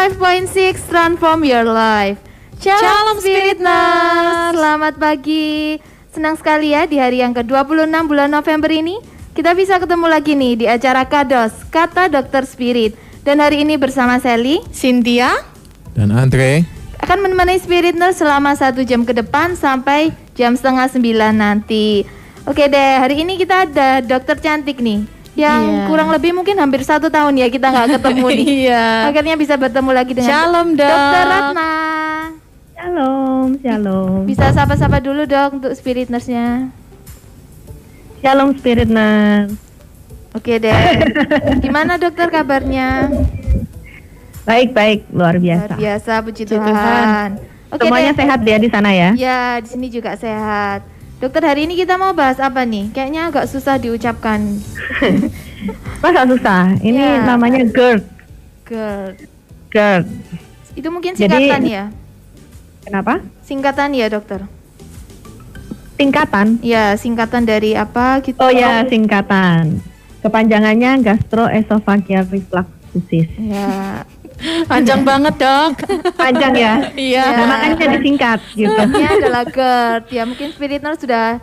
Spirit 95.6 Transform Your Life. Shalom, Shalom, Spirit Nurse. Selamat pagi. Senang sekali ya di hari yang ke-26 bulan November ini kita bisa ketemu lagi nih di acara Kados, Kata Dokter Spirit. Dan hari ini bersama Sally Cynthia, Dan Andre, akan menemani Spirit Nurse selama satu jam ke depan sampai jam setengah sembilan nanti. Oke deh, hari ini kita ada dokter cantik nih yang Iya. kurang lebih mungkin hampir satu tahun ya kita nggak ketemu nih. Iya. Akhirnya bisa bertemu lagi dengan Shalom, Dok. Dokter Ratna. Shalom, shalom. Bisa sapa-sapa dulu dok untuk Spirit Nurse-nya. Shalom Spirit Nurse. Oke deh. Gimana dokter kabarnya? Baik, baik, luar Luar biasa. biasa, puji Puji Tuhan. Tuhan. Oke Semuanya deh. sehat ya di sana ya? Ya, di sini juga sehat. Dokter hari ini kita mau bahas apa nih? Kayaknya agak susah diucapkan. Masa susah? Ini Ya. namanya GERD. GERD. GERD. Itu mungkin Jadi- singkatan ya? Kenapa? Singkatan ya dokter? Tingkatan. Ya, singkatan dari apa gitu? Oh ya, singkatan. Kepanjangannya gastroesophageal refluxosis. Ya, panjang banget dok. Panjang ya? Iya. Nah, makanya disingkat gitu. Ini adalah GERD. Ya, mungkin Spirit Nurse sudah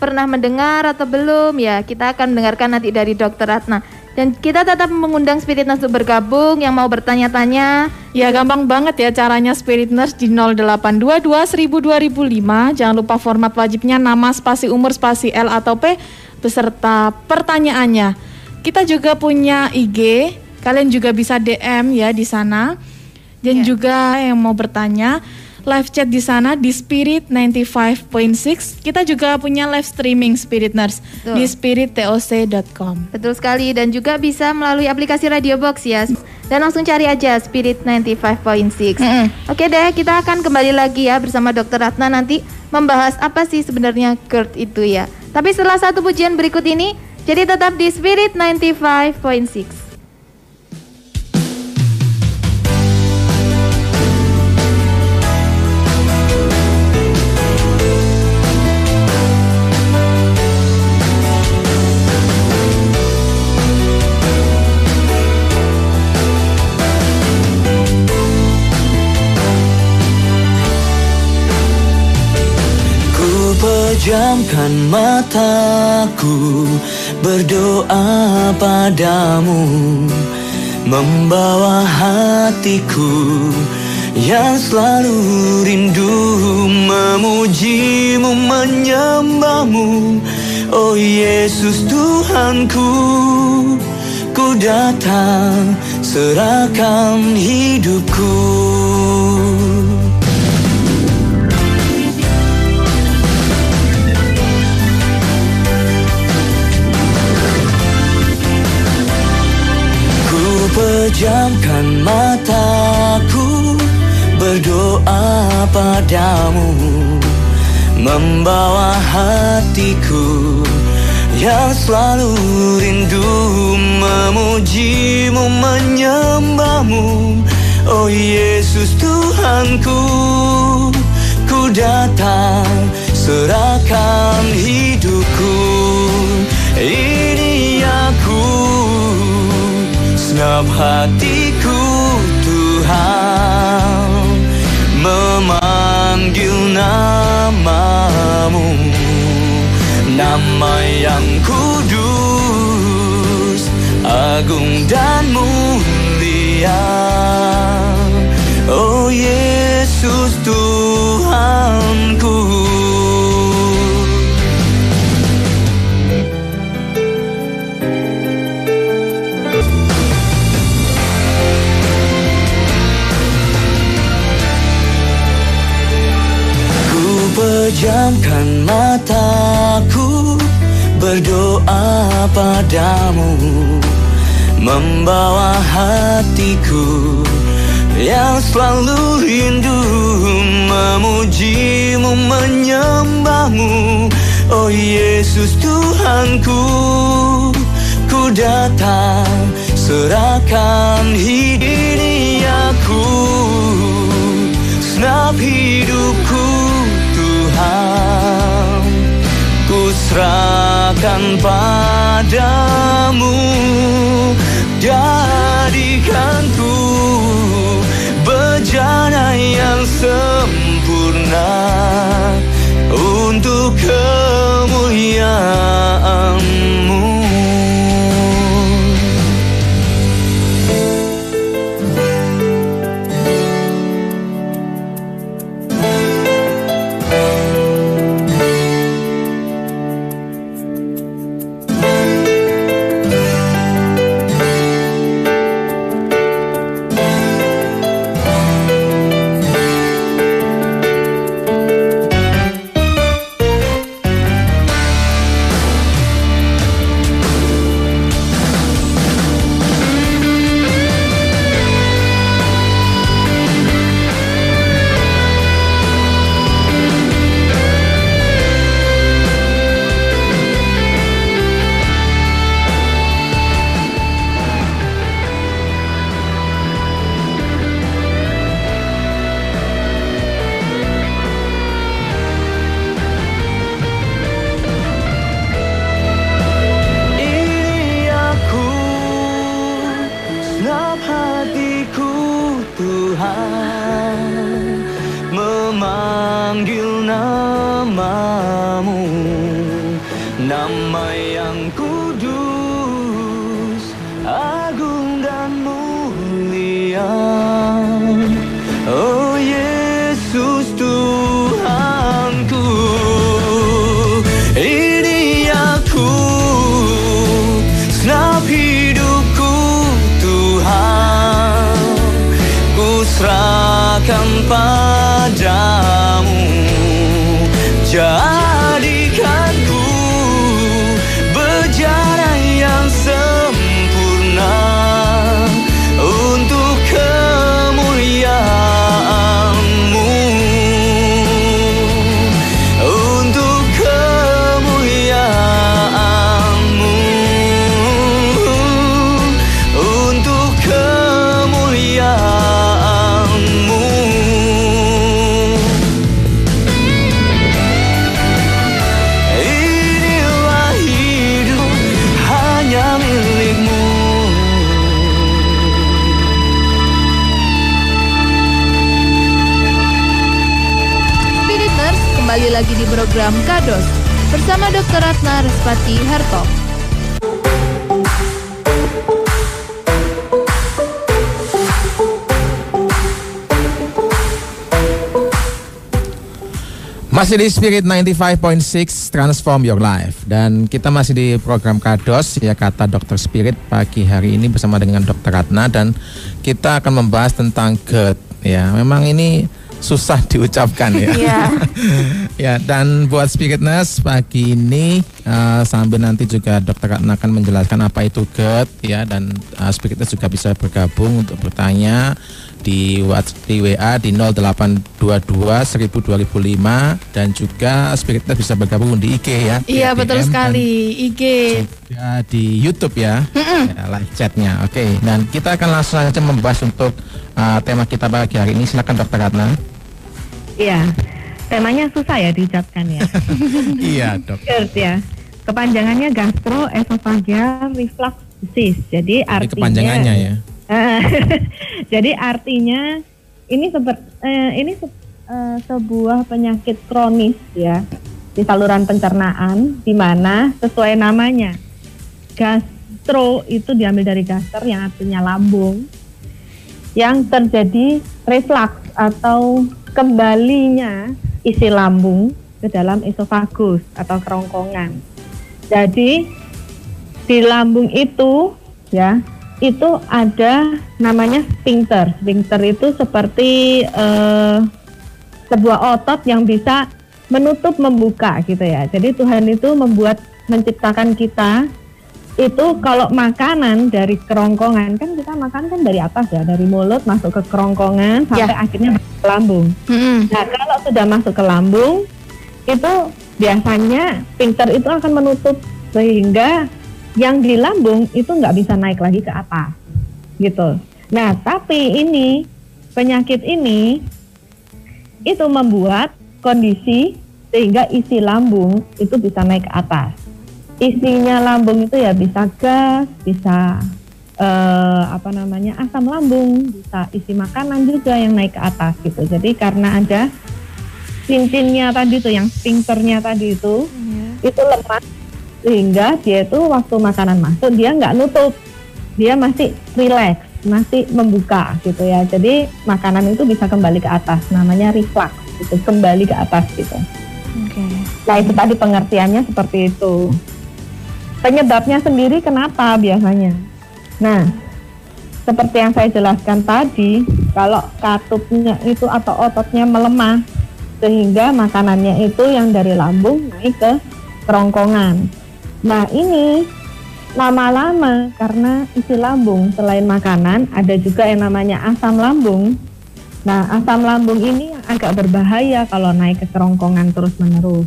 pernah mendengar atau belum ya? Kita akan mendengarkan nanti dari Dokter Ratna. Dan kita tetap mengundang Spirit Nurse untuk bergabung yang mau bertanya-tanya. Ya gampang banget ya caranya Spirit Nurse di 0822 1000 2005. Jangan lupa format wajibnya nama spasi umur spasi L atau P beserta pertanyaannya. Kita juga punya IG, kalian juga bisa DM ya di sana. Dan Ya. juga yang mau bertanya live chat di sana di Spirit 95.6. Kita juga punya live streaming Spirit Nurse Betul. di spirittoc.com. Betul sekali dan juga bisa melalui aplikasi Radio Box ya. Dan langsung cari aja Spirit 95.6. Mm-mm. Oke deh, kita akan kembali lagi ya bersama Dokter Ratna nanti membahas apa sih sebenarnya GERD itu ya. Tapi setelah satu pujian berikut ini, jadi tetap di Spirit 95.6. pejamkan mataku berdoa padamu Membawa hatiku yang selalu rindu memujimu menyembahmu. Oh Yesus Tuhanku Ku datang serahkan hidupku pejamkan mataku berdoa padamu Membawa hatiku yang selalu rindu memujimu menyembahmu. Oh Yesus Tuhanku Ku datang serahkan Senap hatiku Tuhan Memanggil namamu. Nama yang kudus Agung dan mulia. Oh Yesus Tuhanku pejamkan mataku berdoa padamu Membawa hatiku yang selalu rindu memujimu menyembahmu. Oh Yesus Tuhanku Ku datang serahkan hidup aku Senap hidupku serahkan padamu Jadikan ku bejana yang sempurna Untuk kemuliaan. Lagi di program Kados bersama Dr. Ratna Respati Harto. Masih di Spirit 95.6 Transform Your Life dan kita masih di program Kados ya kata Dokter Spirit pagi hari ini bersama dengan Dokter Ratna dan kita akan membahas tentang GERD ya. Memang ini susah diucapkan ya. Iya. ya dan buat Nurse pagi ini eh, sambil nanti juga Dokter akan menjelaskan apa itu GERD ya dan eh, Spirit Nurse juga bisa bergabung untuk bertanya di WhatsApp di WA di 0822 1000 2005 dan juga Spirit Nurse bisa bergabung di IG ya. di Iya betul DM sekali. IG. juga di YouTube ya, ya live chatnya. Oke, dan kita akan langsung saja membahas untuk eh, tema kita pagi hari ini. Silakan Dokter Ratna. Iya. Temanya susah ya diucapkan ya. iya dok. Ya. Kepanjangannya gastroesophageal reflux disease. Jadi Ini artinya kepanjangannya ya. Eh, Jadi artinya ini seperti ini se- eh, sebuah penyakit kronis ya di saluran pencernaan di mana sesuai namanya gastro itu diambil dari gaster yang artinya lambung yang terjadi reflux atau kembalinya isi lambung ke dalam esofagus atau kerongkongan. Jadi di lambung itu ya itu ada namanya sphincter. Sphincter itu seperti eh, sebuah otot yang bisa menutup membuka gitu ya. Jadi Tuhan itu membuat menciptakan kita itu kalau makanan dari kerongkongan kan kita makan kan dari atas ya dari mulut masuk ke kerongkongan sampai akhirnya masuk ke lambung. Mm-mm. Nah, kalau sudah masuk ke lambung, itu biasanya sphincter itu akan menutup sehingga yang di lambung itu nggak bisa naik lagi ke atas, gitu. Nah, tapi ini penyakit ini itu membuat kondisi sehingga isi lambung itu bisa naik ke atas. Isinya lambung itu ya bisa gas, bisa eh, apa namanya asam lambung, bisa isi makanan juga yang naik ke atas gitu. Jadi karena ada cincinnya tadi tuh yang sphincternya tadi itu itu lemah sehingga dia itu waktu makanan masuk dia nggak nutup. Dia masih relax masih membuka gitu ya. Jadi makanan itu bisa kembali ke atas namanya reflux itu kembali ke atas gitu. Oke. nah itu tadi pengertiannya seperti itu. Penyebabnya sendiri kenapa biasanya? Nah seperti yang saya jelaskan tadi kalau katupnya itu atau ototnya melemah sehingga makanannya itu yang dari lambung naik ke kerongkongan. Nah ini lama-lama karena isi lambung selain makanan ada juga yang namanya asam lambung. Nah asam lambung ini yang agak berbahaya kalau naik ke kerongkongan terus-menerus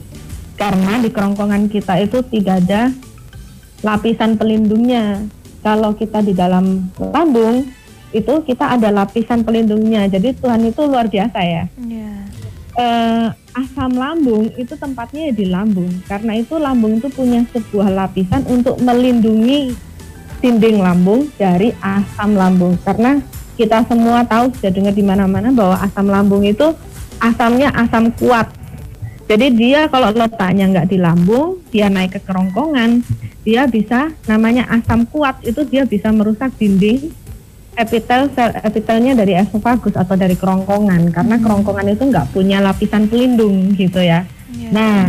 karena di kerongkongan kita itu tidak ada lapisan pelindungnya. Kalau kita di dalam lambung itu kita ada lapisan pelindungnya. Jadi Tuhan itu luar biasa ya Iya. eh, asam lambung itu tempatnya ya di lambung karena itu lambung itu punya sebuah lapisan untuk melindungi dinding lambung dari asam lambung karena kita semua tahu sudah dengar di mana-mana bahwa asam lambung itu asamnya asam kuat. Jadi dia kalau letaknya nggak di lambung, dia naik ke kerongkongan, dia bisa namanya asam kuat itu dia bisa merusak dinding epitel sel epitelnya dari esofagus atau dari kerongkongan karena kerongkongan itu nggak punya lapisan pelindung gitu ya. Iya. Nah,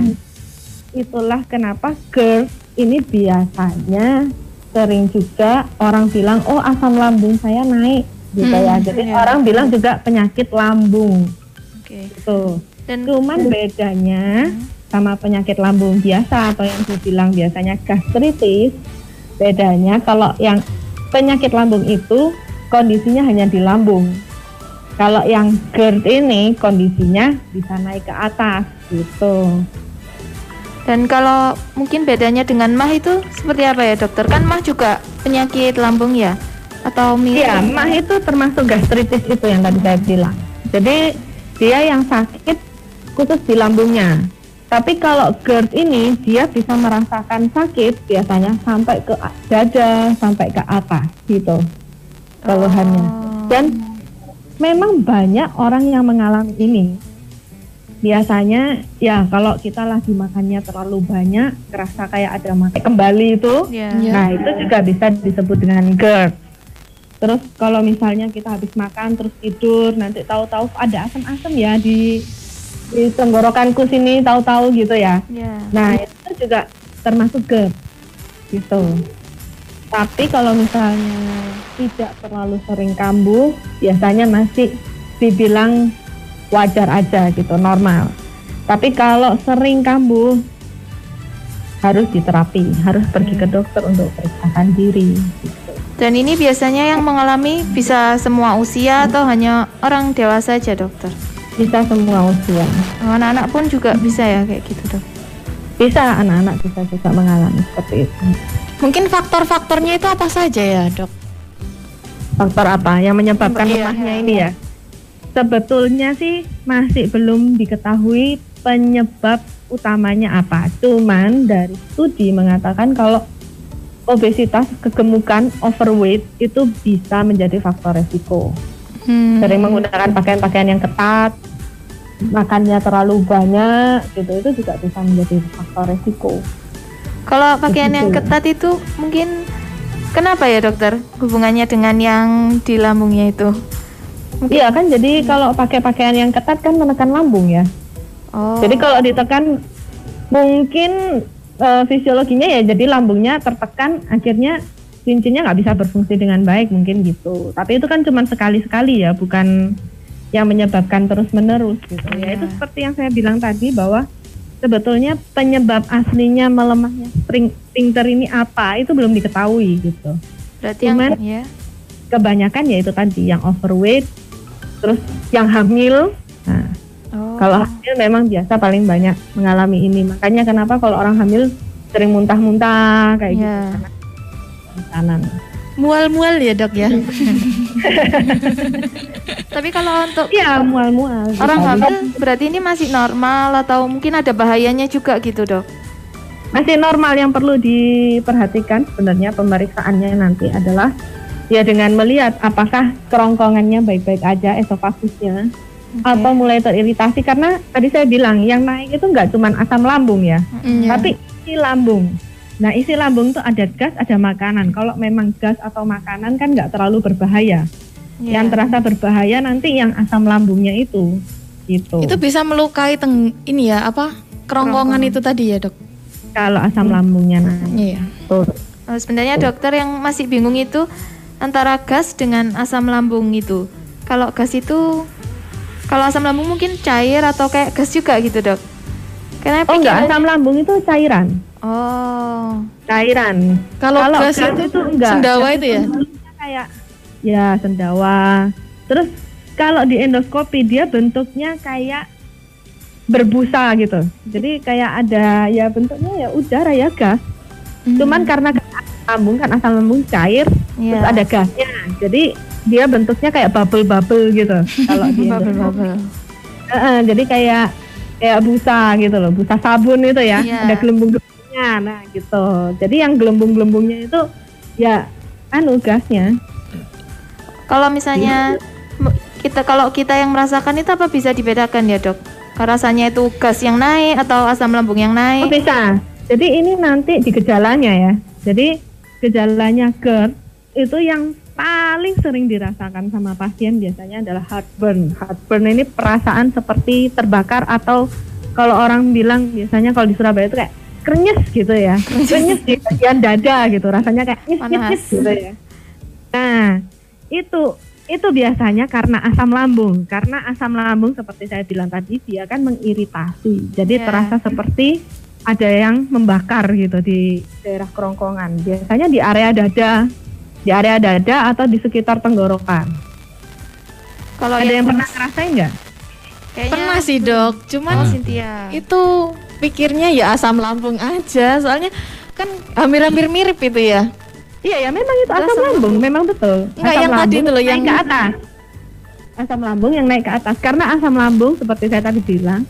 itulah kenapa GERD ini biasanya sering juga orang bilang oh asam lambung saya naik gitu ya. Hmm, Jadi iya. orang bilang juga penyakit lambung Oke. gitu. Dan Cuman bedanya sama penyakit lambung biasa atau yang dibilang biasanya gastritis, bedanya kalau yang penyakit lambung itu kondisinya hanya di lambung. Kalau yang GERD ini kondisinya bisa naik ke atas gitu. dan kalau mungkin bedanya dengan mah itu seperti apa ya dokter? Kan mah juga penyakit lambung ya? Atau mirip? Iya, mah itu termasuk gastritis itu yang tadi saya bilang. Jadi dia yang sakit khusus di lambungnya. Tapi kalau GERD ini dia bisa merasakan sakit biasanya sampai ke dada, sampai ke atas gitu keluhannya. Oh. Dan memang banyak orang yang mengalami ini. Biasanya ya kalau kita lagi makannya terlalu banyak, kerasa kayak ada makan kembali itu, Iya. Iya. Nah, itu juga bisa disebut dengan GERD. Terus kalau misalnya kita habis makan terus tidur, nanti tahu-tahu ada asam-asam ya di di tenggorokanku sini tahu-tahu gitu ya. Iya. Nah, itu juga termasuk GERD. Gitu. Tapi kalau misalnya tidak terlalu sering kambuh, biasanya masih dibilang wajar aja gitu, normal. Tapi kalau sering kambuh harus diterapi, harus pergi ke dokter untuk periksakan diri. Gitu. Dan ini biasanya yang mengalami bisa semua usia atau hanya orang dewasa aja dokter? Bisa semua usia. Anak-anak pun juga bisa ya kayak gitu dok? Bisa anak-anak bisa juga mengalami seperti itu. Mungkin faktor-faktornya itu apa saja ya, Dok? Faktor apa yang menyebabkan Iya. lemahnya ini ya? Sebetulnya sih masih belum diketahui penyebab utamanya apa. Cuman dari studi mengatakan kalau obesitas, kegemukan, overweight itu bisa menjadi faktor resiko. Hmm. Sering menggunakan pakaian-pakaian yang ketat, makannya terlalu banyak, gitu itu juga bisa menjadi faktor resiko. Kalau pakaian yang ketat itu mungkin kenapa ya dokter hubungannya dengan yang di lambungnya itu? Iya kan, jadi kalau pakai pakaian yang ketat kan menekan lambung ya. Oh. Jadi kalau ditekan mungkin eh, fisiologinya ya jadi lambungnya tertekan akhirnya cincinnya nggak bisa berfungsi dengan baik mungkin gitu. Tapi itu kan cuma sekali-sekali ya, bukan yang menyebabkan terus-menerus gitu. Ya itu Iya. seperti yang saya bilang tadi bahwa sebetulnya penyebab aslinya melemahnya spring- sphincter ini apa itu belum diketahui gitu. berarti yang cuman- ya. Kebanyakan ya itu tadi yang overweight, terus yang hamil. Nah, Oh. kalau hamil memang biasa paling banyak mengalami ini. Makanya kenapa kalau orang hamil sering muntah-muntah kayak gitu. Iya. Karena makanan. Mual-mual ya, Dok ya? Tapi kalau untuk Iya, mual-mual. orang hamil berarti ini masih normal atau mungkin ada bahayanya juga gitu dok? masih normal yang perlu diperhatikan sebenarnya pemeriksaannya nanti adalah ya dengan melihat apakah kerongkongannya baik-baik aja esofagusnya atau mulai teriritasi karena tadi saya bilang yang naik itu nggak cuma asam lambung ya Iya. tapi isi lambung nah isi lambung itu ada gas ada makanan kalau memang gas atau makanan kan nggak terlalu berbahaya Iya. yang terasa berbahaya nanti yang asam lambungnya itu gitu Itu bisa melukai teng ini ya, apa? Kerongkongan itu tadi ya, Dok? kalau asam lambungnya naik Iya. Tuh. Oh, sebenarnya dokter yang masih bingung itu antara gas dengan asam lambung itu. Kalau gas itu, kalau asam lambung mungkin cair atau kayak gas juga gitu dok? Karena oh enggak asam lambung itu cairan Oh, cairan Kalau gas gas itu enggak sendawa itu ya? kayak ya sendawa terus kalau di endoskopi dia bentuknya kayak berbusa gitu jadi kayak ada ya bentuknya ya udara ya gas Hmm. cuman karena kan asam lambung kan asam lambung cair terus iya. ada gasnya jadi dia bentuknya kayak bubble-bubble gitu kalau di Bubble-bubble. Heeh, jadi kayak kayak busa gitu loh, busa sabun itu ya, Iya. ada gelembung-gelembungnya. Nah, gitu. Jadi yang gelembung-gelembungnya itu ya anu gasnya. Kalau misalnya kita kalau kita yang merasakan itu apa bisa dibedakan ya dok? Rasanya itu gas yang naik atau asam lambung yang Oh, naik? bisa. Jadi ini nanti di gejalanya ya. Jadi gejalanya GERD itu yang paling sering dirasakan sama pasien biasanya adalah heartburn. Heartburn ini perasaan seperti terbakar atau kalau orang bilang biasanya kalau di Surabaya itu kayak krenyes gitu ya. Krenyes di bagian dada gitu. Rasanya kayak nyes nyes nyes gitu ya. Nah, itu itu biasanya karena asam lambung. Karena asam lambung seperti saya bilang tadi dia kan mengiritasi. Jadi Ya. terasa seperti ada yang membakar gitu di daerah kerongkongan. Biasanya di area dada, di area dada atau di sekitar tenggorokan. Kalau ada yang pernah ngerasain nggak? kayaknya Pernah sih dok, cuman Oh, Cynthia. itu pikirnya ya asam lambung aja, soalnya kan hampir-hampir mirip itu ya. Iya ya, memang itu asam asam lambung, memang betul. Enggak, Asam yang tadi lambung itu loh, naik yang- ke atas. Asam lambung yang naik ke atas karena asam lambung seperti saya tadi bilang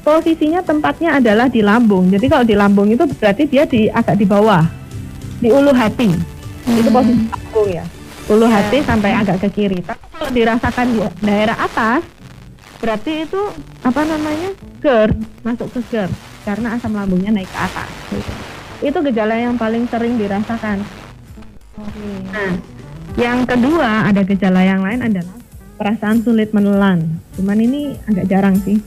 posisinya tempatnya adalah di lambung. Jadi kalau di lambung itu berarti dia di agak di bawah, di ulu hati. Itu posisi lambung ya. Ulu Ya. hati sampai agak ke kiri. Tapi kalau dirasakan di daerah atas, berarti itu apa namanya GERD, masuk ke GERD karena asam lambungnya naik ke atas. gitu. Itu gejala yang paling sering dirasakan. Nah, yang kedua ada gejala yang lain adalah perasaan sulit menelan. Cuman ini agak jarang sih.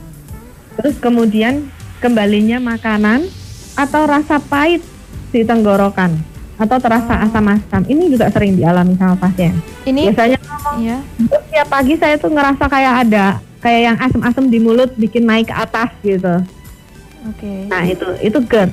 Terus kemudian kembalinya makanan atau rasa pahit di tenggorokan atau terasa asam-asam. Ini juga sering dialami sama pasien. Ini Biasanya ya. setiap pagi saya tuh ngerasa kayak ada kayak yang asam-asam di mulut bikin naik ke atas gitu. Oke. Nah, itu itu GERD.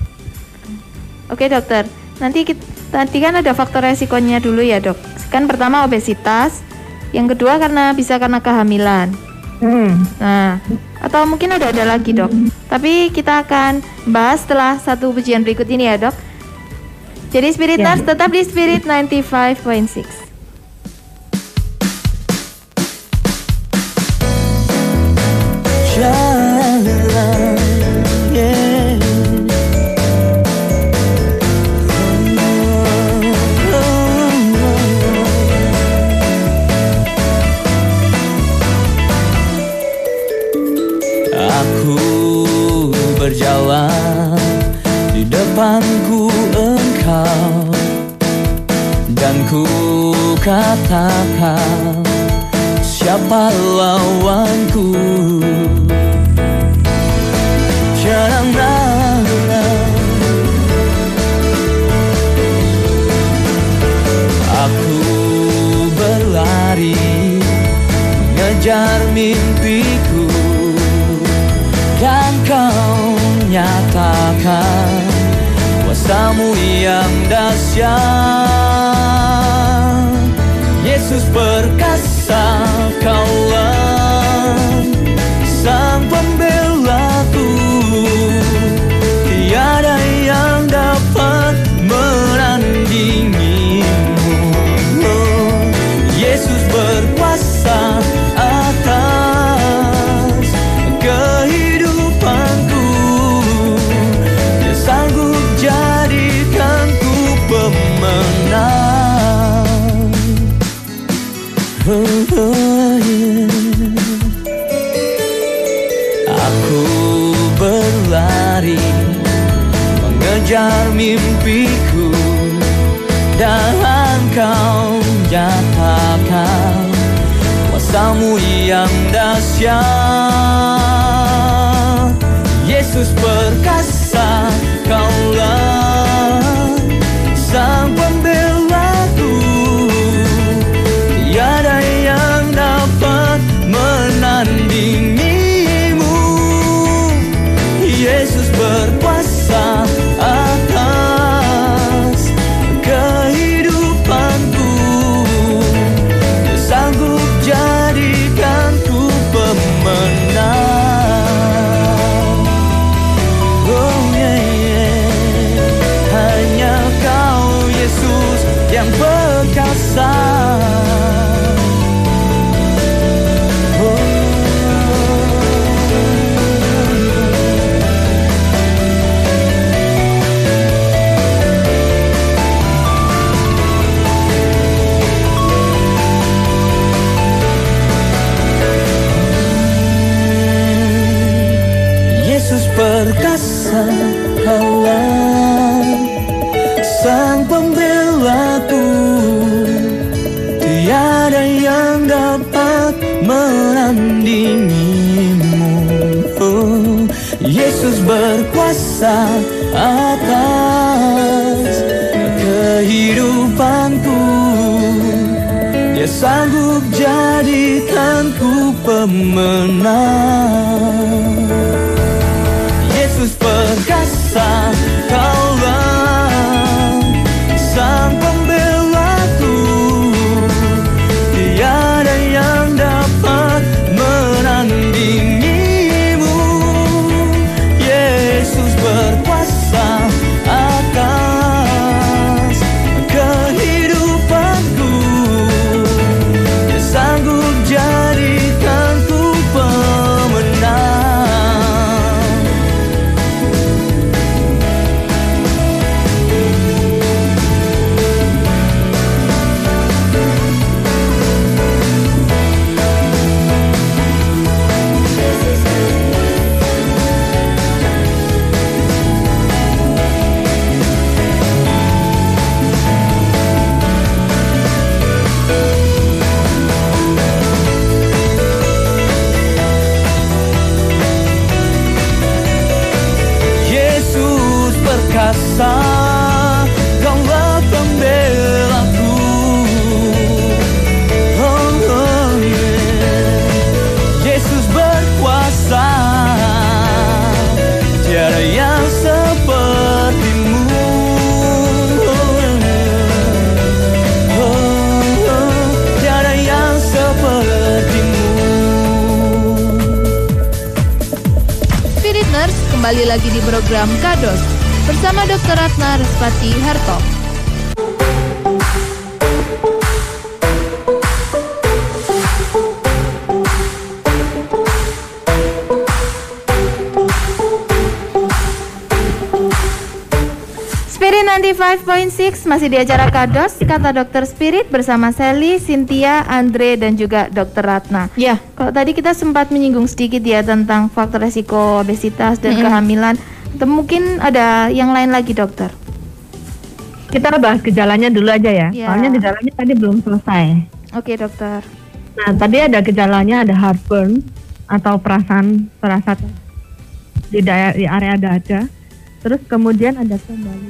Oke dokter, nanti kita, nanti kan ada faktor resikonya dulu ya dok. Kan pertama obesitas, yang kedua karena bisa karena kehamilan. Hmm. Nah, atau mungkin ada ada lagi dok. Tapi kita akan bahas setelah satu pujian berikut ini ya dok. Jadi Spirit Ya. Tetap di Spirit 95.6. ku katakan siapa lawanku? Janganlah Aku berlari Mengejar mimpiku. Dan kau nyatakan Kuasamu yang dahsyat Yesus perkasa kaulah Sang mengejar mimpiku dan kau nyatakan kuasamu yang dahsyat. Yesus perkasa kaulah sang program Kados bersama Dr. Ratna Respati Harto. Spirit 95.6 masih di acara Kados, kata Dokter Spirit bersama Sally, Cynthia, Andre, dan juga Dokter Ratna. Ya, Kalau tadi kita sempat menyinggung sedikit ya tentang faktor resiko obesitas dan kehamilan, atau mungkin ada yang lain lagi dokter. Kita bahas gejalanya dulu aja ya. Ya. Soalnya gejalanya tadi belum selesai. Oke dokter. Nah, tadi ada gejalanya ada heartburn atau perasaan perasa di daerah di area dada. Terus kemudian ada kembali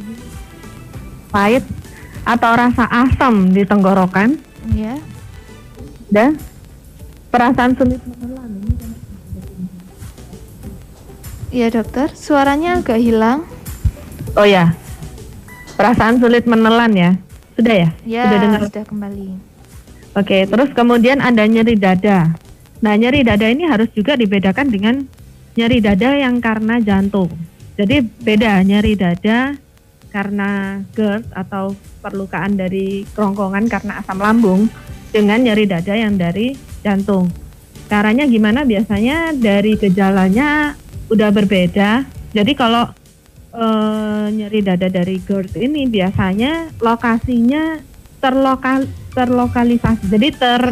pahit atau rasa asam di tenggorokan Ya. dan perasaan sulit menelan. Ini Iya dokter. Suaranya agak hilang. Oh ya, perasaan sulit menelan ya. Sudah ya? Ya. Sudah dengar? Sudah kembali. Oke, terus kemudian ada nyeri dada. Nah, nyeri dada ini harus juga dibedakan dengan nyeri dada yang karena jantung. Jadi beda nyeri dada karena GERD atau perlukaan dari kerongkongan karena asam lambung dengan nyeri dada yang dari jantung. Caranya gimana? Biasanya dari gejalanya udah berbeda. Jadi kalau eh, nyeri dada dari GERD ini biasanya lokasinya terlokal terlokalisasi. Jadi ter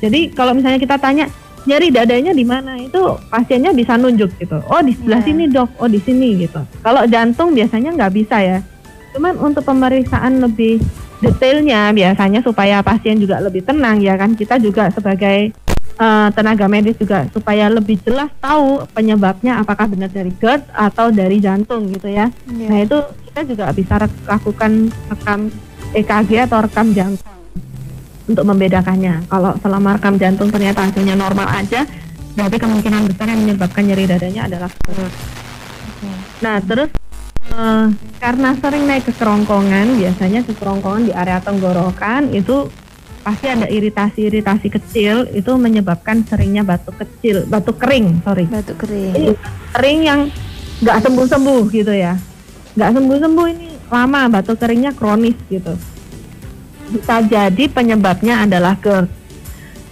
jadi kalau misalnya kita tanya nyeri dadanya di mana itu pasiennya bisa nunjuk gitu. Oh di sebelah Iya. sini dok, oh di sini gitu. Kalau jantung biasanya nggak bisa ya. Cuman untuk pemeriksaan lebih detailnya biasanya supaya pasien juga lebih tenang ya kan kita juga sebagai eh, tenaga medis juga supaya lebih jelas tahu penyebabnya apakah benar dari GERD atau dari jantung gitu ya. Iya. Nah itu kita juga bisa lakukan rekam EKG atau rekam jantung untuk membedakannya. Kalau selama rekam jantung ternyata hasilnya normal aja, berarti kemungkinan besar yang menyebabkan nyeri dadanya adalah GERD. Nah terus eh, karena sering naik ke kerongkongan, biasanya ke kerongkongan di area tenggorokan itu pasti ada iritasi-iritasi kecil itu menyebabkan seringnya batuk kecil, batuk kering, sorry. Batuk kering. ini kering yang nggak sembuh-sembuh gitu ya. Nggak sembuh-sembuh ini lama batuk keringnya kronis gitu. Bisa jadi penyebabnya adalah GERD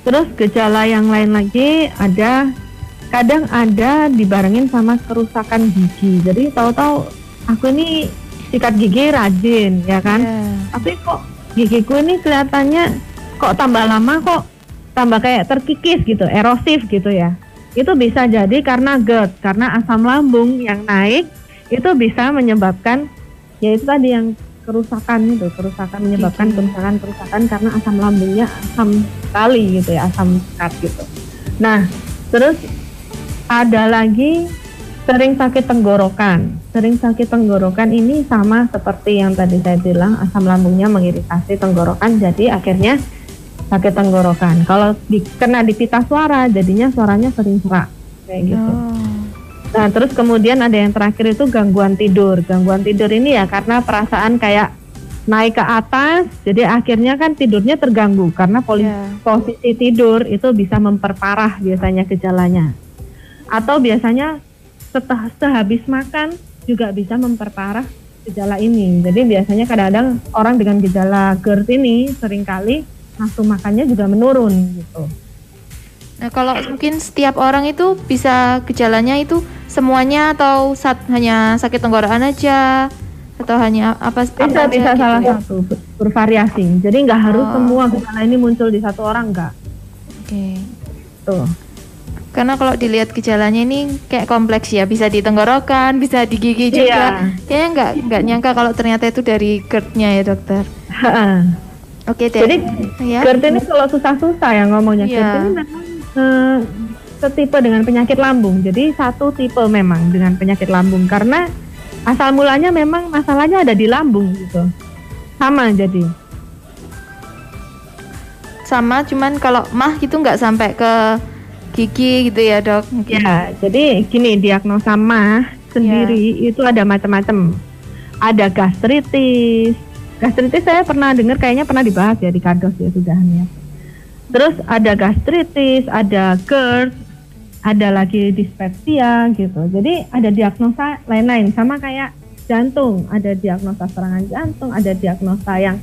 terus gejala yang lain lagi ada kadang ada dibarengin sama kerusakan gigi. Jadi tahu-tahu aku ini sikat gigi rajin ya kan? Ya. tapi kok gigiku ini kelihatannya kok tambah lama kok tambah kayak terkikis gitu, erosif gitu ya. Itu bisa jadi karena GERD, karena asam lambung yang naik itu bisa menyebabkan yaitu tadi yang kerusakan itu, kerusakan menyebabkan kerusakan-kerusakan karena asam lambungnya asam sekali gitu ya, asam sekat gitu. Nah, terus ada lagi sering sakit tenggorokan. Sering sakit tenggorokan ini sama seperti yang tadi saya bilang, asam lambungnya mengiritasi tenggorokan, jadi akhirnya sakit tenggorokan. Kalau di, kena di pita suara, jadinya suaranya sering serak kayak gitu. Oh. Nah, terus kemudian ada yang terakhir itu gangguan tidur. Gangguan tidur ini ya karena perasaan kayak naik ke atas, jadi akhirnya kan tidurnya terganggu karena poli- Ya. posisi tidur itu bisa memperparah biasanya gejalanya. Atau biasanya setelah sehabis makan juga bisa memperparah gejala ini. Jadi biasanya kadang-kadang orang dengan gejala GERD ini sering kali nafsu makannya juga menurun gitu. Nah, kalau mungkin setiap orang itu bisa gejalanya itu semuanya atau sat, hanya sakit tenggorokan aja atau hanya apa bisa apa aja bisa gitu salah ya? satu ber- bervariasi jadi nggak harus Oh. semua gejala ini muncul di satu orang nggak Oke. tuh Karena kalau dilihat gejalanya ini kayak kompleks ya, bisa di tenggorokan, bisa di gigi juga. Iya. Kayaknya nggak nggak nyangka kalau ternyata itu dari GERD-nya ya dokter. Oke deh. jadi ya. GERD ini kalau susah-susah ya ngomongnya Iya. GERD ini memang eh, setipe dengan penyakit lambung jadi satu tipe memang dengan penyakit lambung karena asal mulanya memang masalahnya ada di lambung gitu sama jadi sama cuman kalau mah gitu nggak sampai ke gigi gitu ya dok. Mungkin. Ya, jadi gini diagnosa mah sendiri itu ada macam-macam. Ada gastritis. Gastritis saya pernah dengar kayaknya pernah dibahas ya di kados ya sudahannya. Terus ada gastritis, ada GERD, ada lagi dispepsia gitu. Jadi ada diagnosa lain-lain sama kayak jantung, ada diagnosa serangan jantung, ada diagnosa yang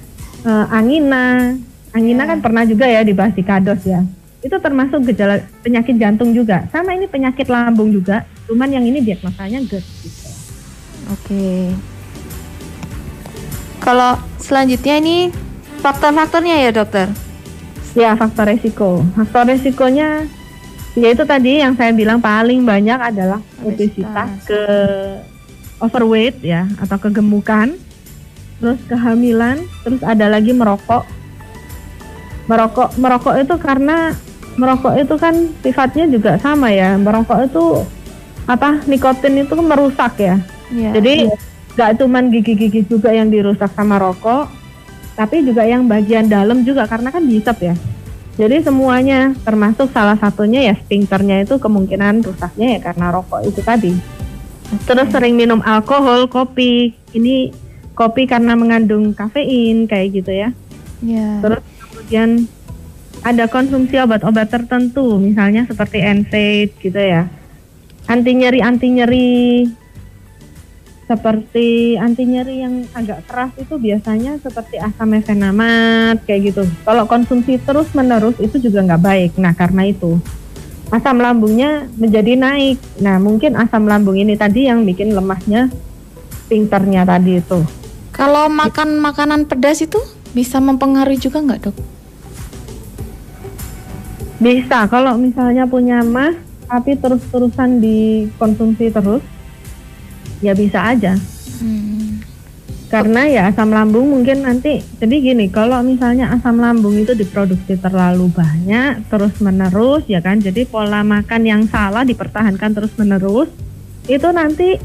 eh, angina. Angina Ya. kan pernah juga ya dibahas di kados ya. Itu termasuk gejala penyakit jantung juga. Sama ini penyakit lambung juga, cuman yang ini diagnosanya GERD gitu. Oke. Kalau selanjutnya ini faktor-faktornya ya dokter. Ya, faktor resiko. Faktor resikonya yaitu tadi yang saya bilang paling banyak adalah obesitas, ke overweight ya atau kegemukan. Terus kehamilan, terus ada lagi merokok. Merokok merokok itu karena merokok itu kan sifatnya juga sama ya. Merokok itu apa? Nikotin itu merusak ya. Ya. Jadi nggak cuman gigi-gigi juga yang dirusak sama rokok, tapi juga yang bagian dalam juga karena kan dihisap ya. Jadi semuanya termasuk salah satunya ya sphincternya itu kemungkinan rusaknya ya karena rokok itu tadi. Terus sering minum alkohol, kopi. Ini kopi karena mengandung kafein kayak gitu ya. ya. Terus kemudian ada konsumsi obat-obat tertentu, misalnya seperti NSAID gitu ya. Anti nyeri anti nyeri seperti anti nyeri yang agak keras itu biasanya seperti asam mefenamat kayak gitu. Kalau konsumsi terus menerus itu juga nggak baik. Nah karena itu asam lambungnya menjadi naik. Nah mungkin asam lambung ini tadi yang bikin lemahnya sphincternya tadi itu. Kalau makan makanan pedas itu bisa mempengaruhi juga nggak dok? Bisa kalau misalnya punya mah tapi terus-terusan dikonsumsi terus ya bisa aja. Hmm. Karena ya asam lambung mungkin nanti jadi gini, kalau misalnya asam lambung itu diproduksi terlalu banyak terus menerus ya kan. Jadi pola makan yang salah dipertahankan terus menerus itu nanti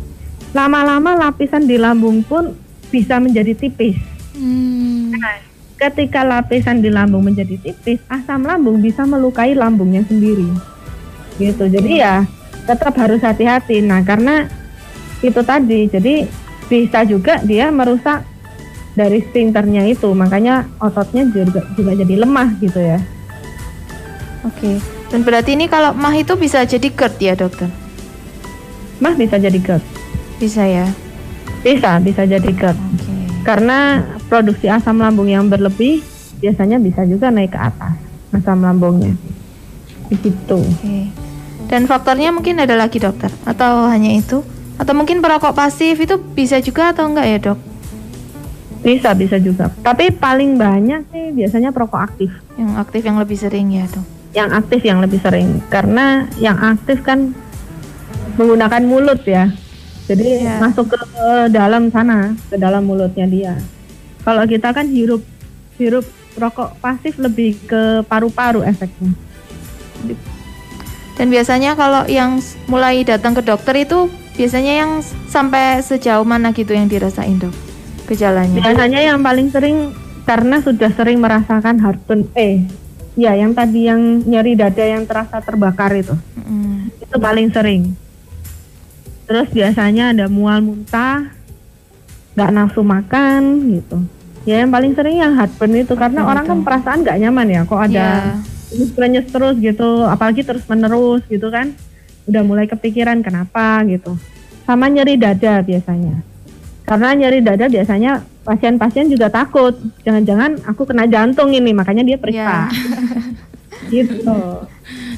lama-lama lapisan di lambung pun bisa menjadi tipis. Hmm. Nah, ketika lapisan di lambung menjadi tipis, asam lambung bisa melukai lambungnya sendiri. Gitu. Jadi ya tetap harus hati-hati. Nah, karena itu tadi, jadi bisa juga dia merusak dari sphincternya itu, makanya ototnya juga juga jadi lemah gitu ya. Oke. Dan berarti ini kalau mah itu bisa jadi GERD ya dokter? Mah bisa jadi GERD. Bisa ya. Bisa, bisa jadi GERD. Oke. Karena produksi asam lambung yang berlebih biasanya bisa juga naik ke atas asam lambungnya. Begitu. Oke. Dan faktornya mungkin ada lagi dokter atau hanya itu? Atau mungkin perokok pasif itu bisa juga atau enggak ya dok? Bisa, bisa juga. Tapi paling banyak sih biasanya perokok aktif. Yang aktif yang lebih sering ya dok? Yang aktif yang lebih sering. Karena yang aktif kan menggunakan mulut ya. Jadi Iya. masuk ke dalam sana, ke dalam mulutnya dia. Kalau kita kan hirup hirup rokok pasif lebih ke paru-paru efeknya. Dan biasanya kalau yang mulai datang ke dokter itu biasanya yang sampai sejauh mana gitu yang dirasain dok gejalanya? Biasanya yang paling sering karena sudah sering merasakan heartburn eh ya yang tadi yang nyeri dada yang terasa terbakar itu. Mm, Itu paling sering. Terus biasanya ada mual muntah, nggak nafsu makan gitu. Ya yang paling sering yang heartburn itu karena orang kan perasaan nggak nyaman ya kok ada nyes terus gitu, apalagi terus menerus gitu kan. Udah mulai kepikiran kenapa gitu. Sama nyeri dada biasanya. Karena nyeri dada biasanya pasien-pasien juga takut. Jangan-jangan aku kena jantung ini, makanya dia periksa. gitu.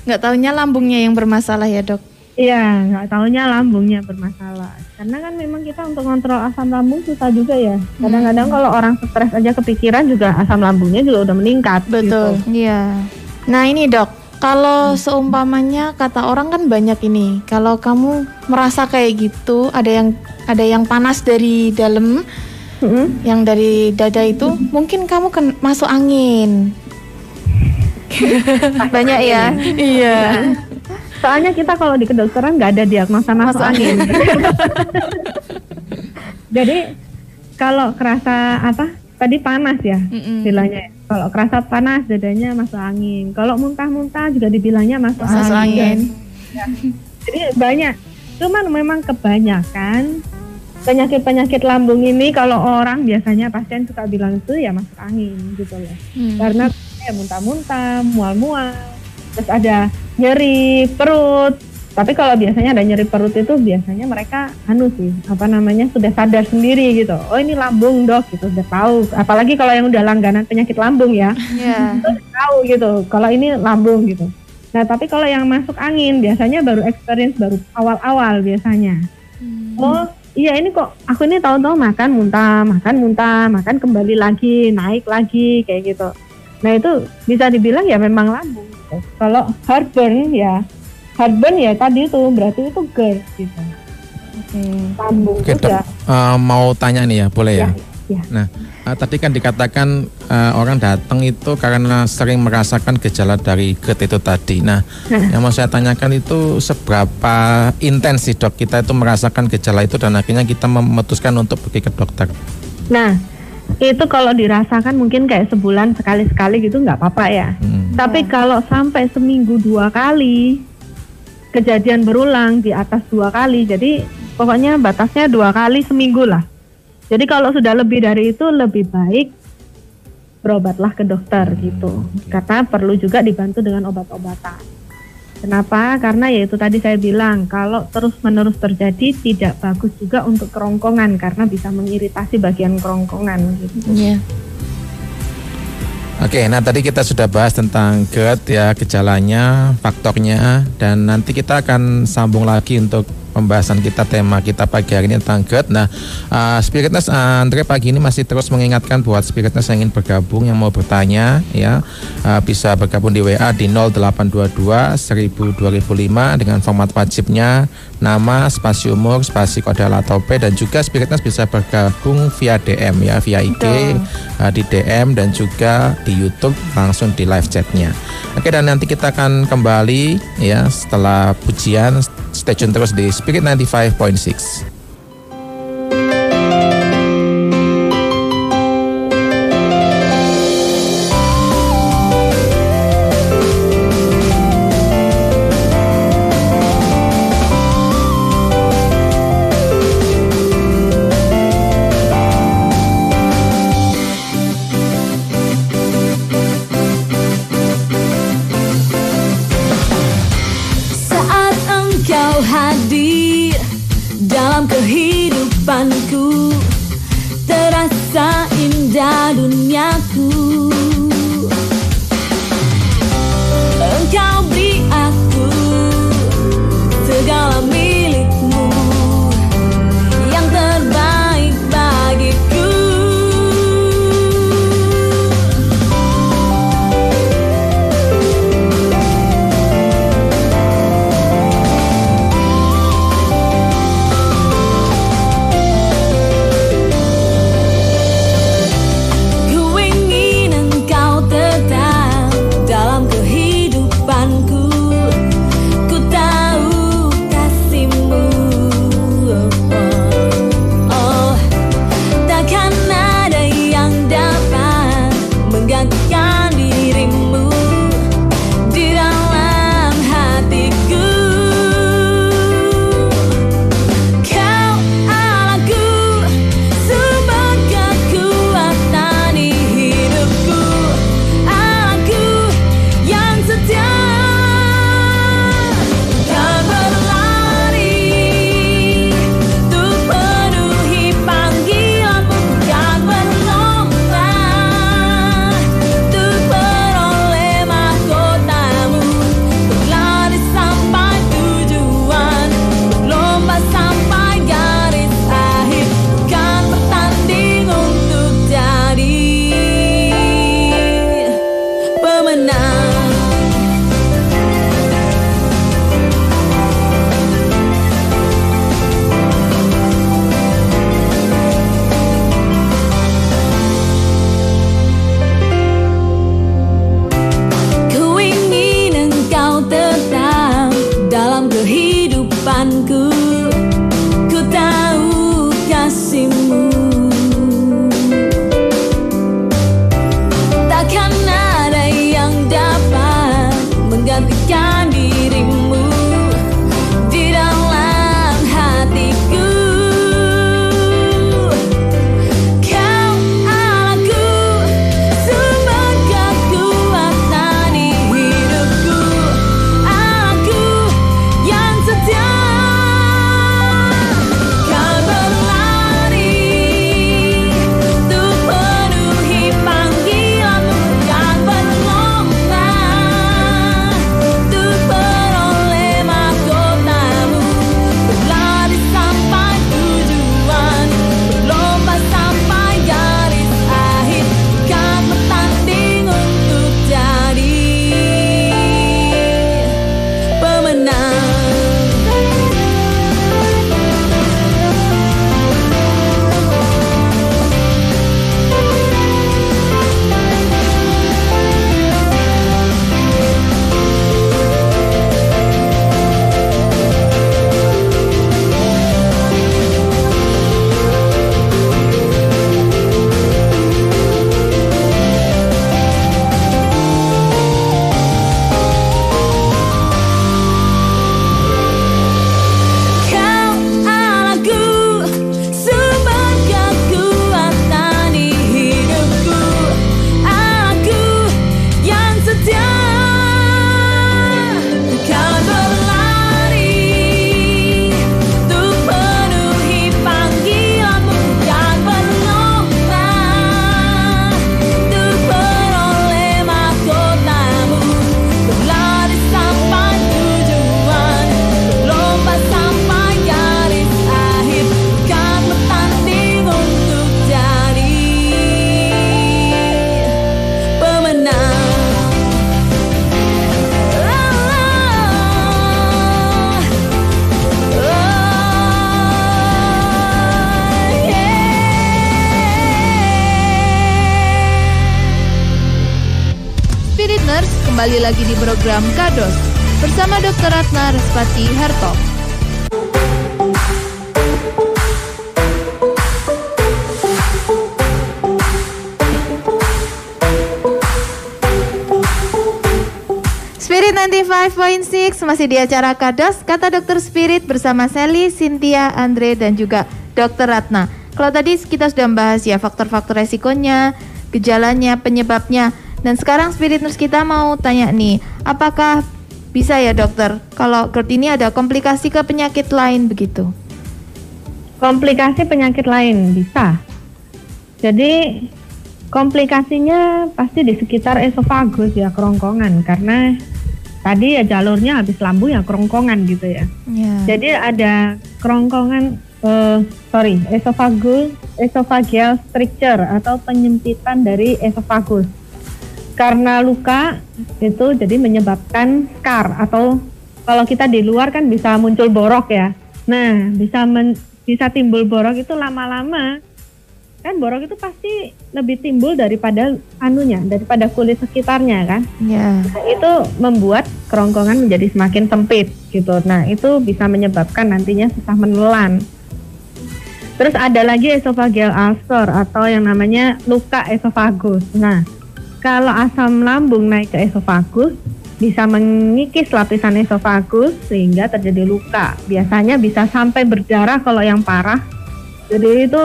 Nggak taunya lambungnya yang bermasalah ya dok. Iya, nggak taunya lambungnya bermasalah. Karena kan memang kita untuk kontrol asam lambung susah juga ya. Kadang-kadang kalau orang stres aja kepikiran juga asam lambungnya juga udah meningkat. Betul. gitu. Iya. Nah ini dok, kalau seumpamanya kata orang kan banyak ini. Kalau kamu merasa kayak gitu, ada yang ada yang panas dari dalam, Mm-mm. yang dari dada itu, mungkin kamu ken- masuk angin. Banyak ya. Iya. Soalnya kita kalau di kedokteran nggak ada diagnosa masuk angin. Jadi kalau kerasa apa? Tadi panas ya, Mm-mm. istilahnya. Kalau kerasa panas dadanya masuk angin. Kalau muntah-muntah juga dibilangnya masuk, Masuk angin. Jadi banyak. Cuman memang kebanyakan penyakit-penyakit lambung ini kalau orang biasanya pasien suka bilang itu ya masuk angin gitu loh. Hmm. Karena ya muntah-muntah, mual-mual, terus ada nyeri perut. Tapi kalau biasanya ada nyeri perut itu biasanya mereka anu sih, apa namanya sudah sadar sendiri gitu. Oh ini lambung dok gitu, udah tahu. Apalagi kalau yang udah langganan penyakit lambung ya, Iya. udah tahu gitu. Kalau ini lambung gitu. Nah tapi kalau yang masuk angin biasanya baru experience baru awal-awal biasanya. Oh iya ini kok aku ini tahu-tahu makan muntah, makan muntah, makan kembali lagi, naik lagi kayak gitu. Nah itu bisa dibilang ya memang lambung. Gitu. Kalau heartburn ya heartburn ya tadi itu berarti itu GERD gitu. Lambung Oke dok, ya. Eh, mau tanya nih ya, boleh ya? Ya, ya. Nah, eh, tadi kan dikatakan eh, orang datang itu karena sering merasakan gejala dari GERD itu tadi. Nah, yang mau saya tanyakan itu seberapa intens sih dok kita itu merasakan gejala itu dan akhirnya kita memutuskan untuk pergi ke dokter. Nah itu kalau dirasakan mungkin kayak sebulan sekali-sekali gitu nggak apa-apa ya. Hmm. Tapi kalau sampai seminggu dua kali kejadian berulang di atas dua kali, jadi pokoknya batasnya dua kali seminggu lah. Jadi kalau sudah lebih dari itu lebih baik berobatlah ke dokter gitu. Karena perlu juga dibantu dengan obat-obatan. Kenapa? Karena ya itu tadi saya bilang kalau terus-menerus terjadi tidak bagus juga untuk kerongkongan karena bisa mengiritasi bagian kerongkongan gitu. Iya. Oke, nah tadi kita sudah bahas tentang GERD ya, gejalanya, faktornya, dan nanti kita akan sambung lagi untuk pembahasan kita tema kita pagi hari ini tentang GERD. Nah, uh, Spiritness uh, Andre pagi ini masih terus mengingatkan buat Spiritness yang ingin bergabung, yang mau bertanya, ya uh, bisa bergabung di WA di 0822 1000 2005 dengan format wajibnya nama, spasi umur, spasi kode atau P dan juga Spiritness bisa bergabung via DM ya, via IG uh, di DM dan juga di YouTube langsung di live chatnya. Oke dan nanti kita akan kembali ya setelah pujian stay tune terus di Spirit 95.6. kembali lagi di program Kados bersama Dr. Ratna Respati Harto. Spirit 95.6 masih di acara Kados Kata Dokter Spirit bersama Sally, Cynthia, Andre dan juga Dr. Ratna. Kalau tadi kita sudah membahas ya faktor-faktor resikonya, gejalanya, penyebabnya. Dan sekarang Spirit Nurse kita mau tanya nih, apakah bisa ya dokter kalau GERD ini ada komplikasi ke penyakit lain begitu? Komplikasi penyakit lain bisa. Jadi komplikasinya pasti di sekitar esofagus ya kerongkongan karena tadi ya jalurnya habis lambung ya kerongkongan gitu ya. Ya. Jadi ada kerongkongan eh, sorry esofagus esophageal stricture atau penyempitan dari esofagus. Karena luka itu jadi menyebabkan scar atau kalau kita di luar kan bisa muncul borok ya. Nah, bisa men- bisa timbul borok itu lama-lama kan borok itu pasti lebih timbul daripada anunya, daripada kulit sekitarnya kan. Ya. Nah, itu membuat kerongkongan menjadi semakin sempit gitu. Nah, itu bisa menyebabkan nantinya susah menelan. Terus ada lagi esophageal ulcer atau yang namanya luka esofagus. Nah, kalau asam lambung naik ke esofagus bisa mengikis lapisan esofagus sehingga terjadi luka. Biasanya bisa sampai berdarah kalau yang parah. Jadi itu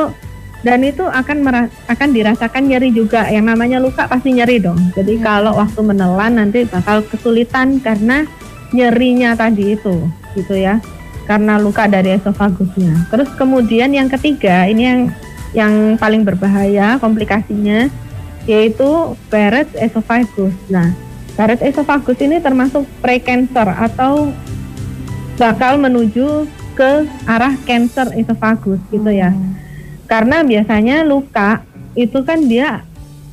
dan itu akan mera- akan dirasakan nyeri juga. Yang namanya luka pasti nyeri dong. Jadi kalau waktu menelan nanti bakal kesulitan karena nyerinya tadi itu, gitu ya. Karena luka dari esofagusnya. Terus kemudian yang ketiga, ini yang yang paling berbahaya komplikasinya yaitu Barrett's esophagus. Nah, Barrett's esophagus ini termasuk precancer atau bakal menuju ke arah cancer esophagus gitu ya. Karena biasanya luka itu kan dia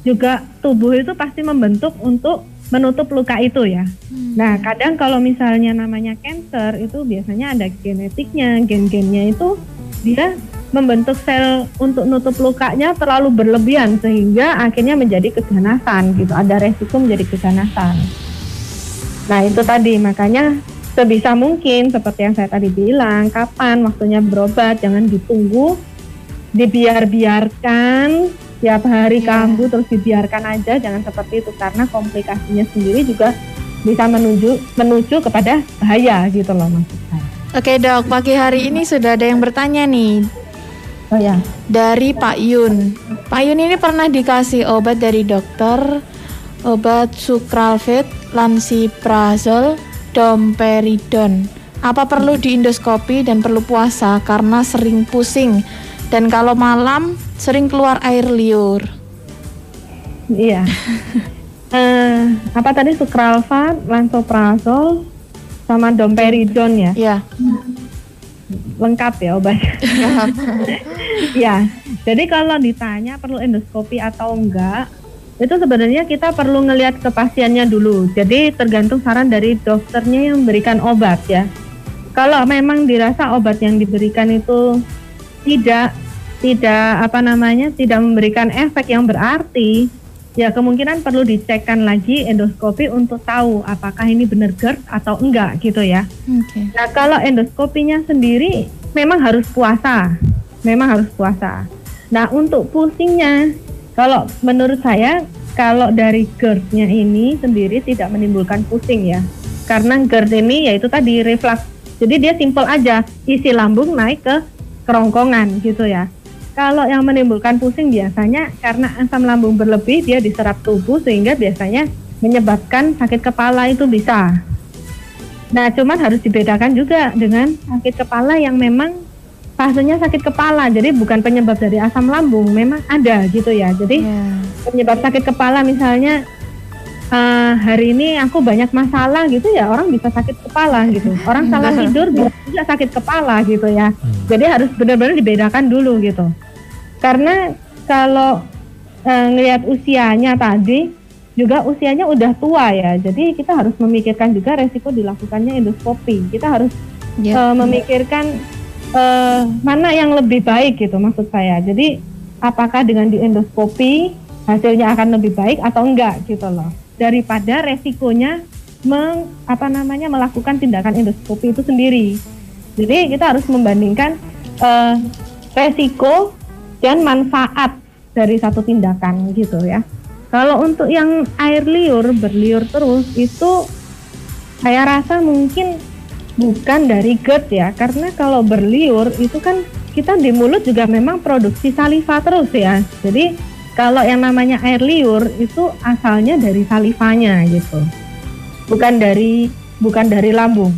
juga tubuh itu pasti membentuk untuk menutup luka itu ya. Nah, kadang kalau misalnya namanya cancer itu biasanya ada genetiknya, gen-gennya itu dia membentuk sel untuk nutup lukanya terlalu berlebihan sehingga akhirnya menjadi keganasan gitu. Ada resiko menjadi keganasan. Nah, itu tadi makanya sebisa mungkin seperti yang saya tadi bilang, kapan waktunya berobat jangan ditunggu dibiar-biarkan tiap hari Iya. kambuh terus dibiarkan aja jangan seperti itu karena komplikasinya sendiri juga bisa menuju menuju kepada bahaya gitu loh maksud saya. Oke dok, pagi hari ini sudah ada yang bertanya nih Oh ya. dari Pak Yun. Pak Yun ini pernah dikasih obat dari dokter, obat sukralfate, lansiprazol, domperidon. Apa perlu diindoskopi dan perlu puasa karena sering pusing dan kalau malam sering keluar air liur. Iya. Eh, apa tadi sukralfat, lansoprazol, sama domperidon ya? Ya, Lengkap ya obatnya. ya. Jadi kalau ditanya perlu endoskopi atau enggak, itu sebenarnya kita perlu ngelihat ke pasiennya dulu. Jadi tergantung saran dari dokternya yang memberikan obat ya. Kalau memang dirasa obat yang diberikan itu tidak tidak apa namanya tidak memberikan efek yang berarti, ya kemungkinan perlu dicekkan lagi endoskopi untuk tahu apakah ini benar GERD atau enggak gitu ya. oke. Nah, kalau endoskopinya sendiri memang harus puasa. Memang harus puasa. Nah, untuk pusingnya kalau menurut saya kalau dari GERD-nya ini sendiri tidak menimbulkan pusing ya. Karena GERD ini yaitu tadi reflux. Jadi dia simpel aja, isi lambung naik ke kerongkongan gitu ya. Kalau yang menimbulkan pusing biasanya karena asam lambung berlebih dia diserap tubuh sehingga biasanya menyebabkan sakit kepala itu bisa. Nah, cuman harus dibedakan juga dengan sakit kepala yang memang fasenya sakit kepala. Jadi bukan penyebab dari asam lambung, memang ada gitu ya. Jadi Ya. penyebab sakit kepala misalnya eh, hari ini aku banyak masalah gitu ya, orang bisa sakit kepala gitu. Orang salah tidur bisa juga sakit kepala gitu ya. Jadi harus benar-benar dibedakan dulu gitu. Karena kalau eh, ngelihat usianya tadi juga usianya udah tua ya. Jadi kita harus memikirkan juga resiko dilakukannya endoskopi. Kita harus Ya. eh, memikirkan eh, mana yang lebih baik gitu maksud saya. Jadi apakah dengan di endoskopi hasilnya akan lebih baik atau enggak gitu loh. Daripada resikonya meng, apa namanya melakukan tindakan endoskopi itu sendiri. Jadi kita harus membandingkan eh, resiko dan manfaat dari satu tindakan gitu ya. Kalau untuk yang air liur berliur terus itu saya rasa mungkin bukan dari GERD ya, karena kalau berliur itu kan kita di mulut juga memang produksi saliva terus ya. Jadi kalau yang namanya air liur itu asalnya dari salivanya gitu, bukan dari bukan dari lambung.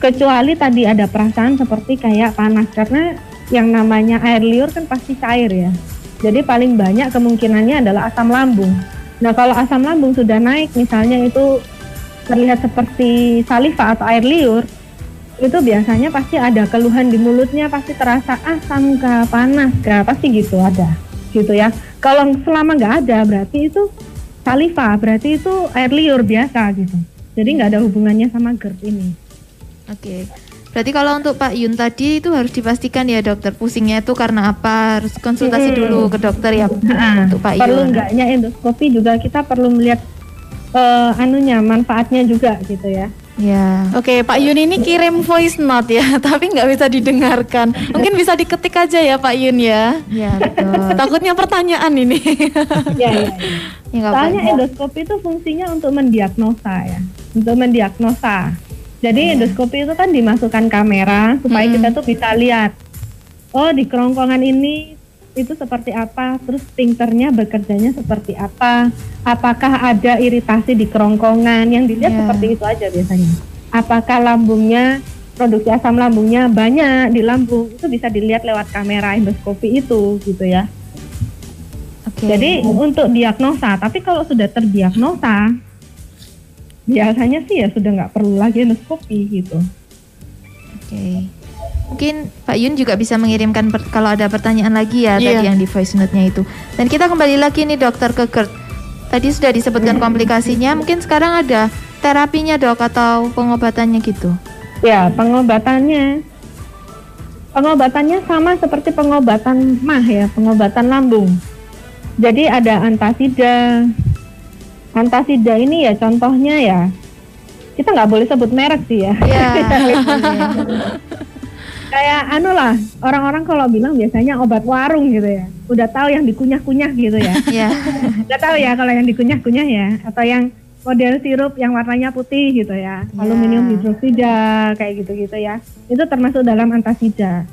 Kecuali tadi ada perasaan seperti kayak panas karena yang namanya air liur kan pasti cair ya. Jadi paling banyak kemungkinannya adalah asam lambung. Nah kalau asam lambung sudah naik misalnya itu terlihat seperti saliva atau air liur, itu biasanya pasti ada keluhan di mulutnya, pasti terasa asam kah, panas kah, pasti gitu ada, gitu ya. Kalau selama nggak ada berarti itu saliva, berarti itu air liur biasa gitu. Jadi nggak ada hubungannya sama GERD ini. Oke. Berarti kalau untuk Pak Yun tadi itu harus dipastikan ya dokter pusingnya itu karena apa harus konsultasi Mm-mm. dulu ke dokter ya Nah, untuk Pak perlu Yun. enggaknya endoskopi juga kita perlu melihat eh, anunya manfaatnya juga gitu ya. Ya. Oke, Pak Yun ini kirim voice note ya, tapi nggak bisa didengarkan. Mungkin bisa diketik aja ya Pak Yun ya. Ya betul. Takutnya pertanyaan ini. Ya, ya, ya. Ya, Soalnya apa-apa. endoskopi itu fungsinya untuk mendiagnosa ya, untuk mendiagnosa. Jadi endoskopi itu kan dimasukkan kamera supaya Hmm. kita tuh bisa lihat, oh di kerongkongan ini itu seperti apa, terus sphincternya bekerjanya seperti apa, apakah ada iritasi di kerongkongan, yang dilihat Ya. seperti itu aja biasanya. Apakah lambungnya produksi asam lambungnya banyak di lambung itu bisa dilihat lewat kamera endoskopi itu gitu ya. Oke. Jadi untuk diagnosa, tapi kalau sudah terdiagnosa, biasanya sih ya sudah nggak perlu lagi endoskopi gitu. Oke. Mungkin Pak Yun juga bisa mengirimkan per- kalau ada pertanyaan lagi ya Iya. tadi yang di voice note-nya itu. Dan kita kembali lagi nih dokter ke GERD. Tadi sudah disebutkan komplikasinya, mungkin sekarang ada terapinya dok atau pengobatannya gitu. Ya pengobatannya, pengobatannya sama seperti pengobatan mah ya, pengobatan lambung. Jadi ada antasida, antasida ini ya contohnya ya, kita nggak boleh sebut merek sih ya. Iya. kayak anu lah orang-orang kalau bilang biasanya obat warung gitu ya. Udah tahu yang dikunyah-kunyah gitu ya. Ya. udah tahu ya kalau yang dikunyah-kunyah ya atau yang model sirup yang warnanya putih gitu ya. Aluminium hidroksida kayak gitu-gitu ya. Itu termasuk dalam antasida.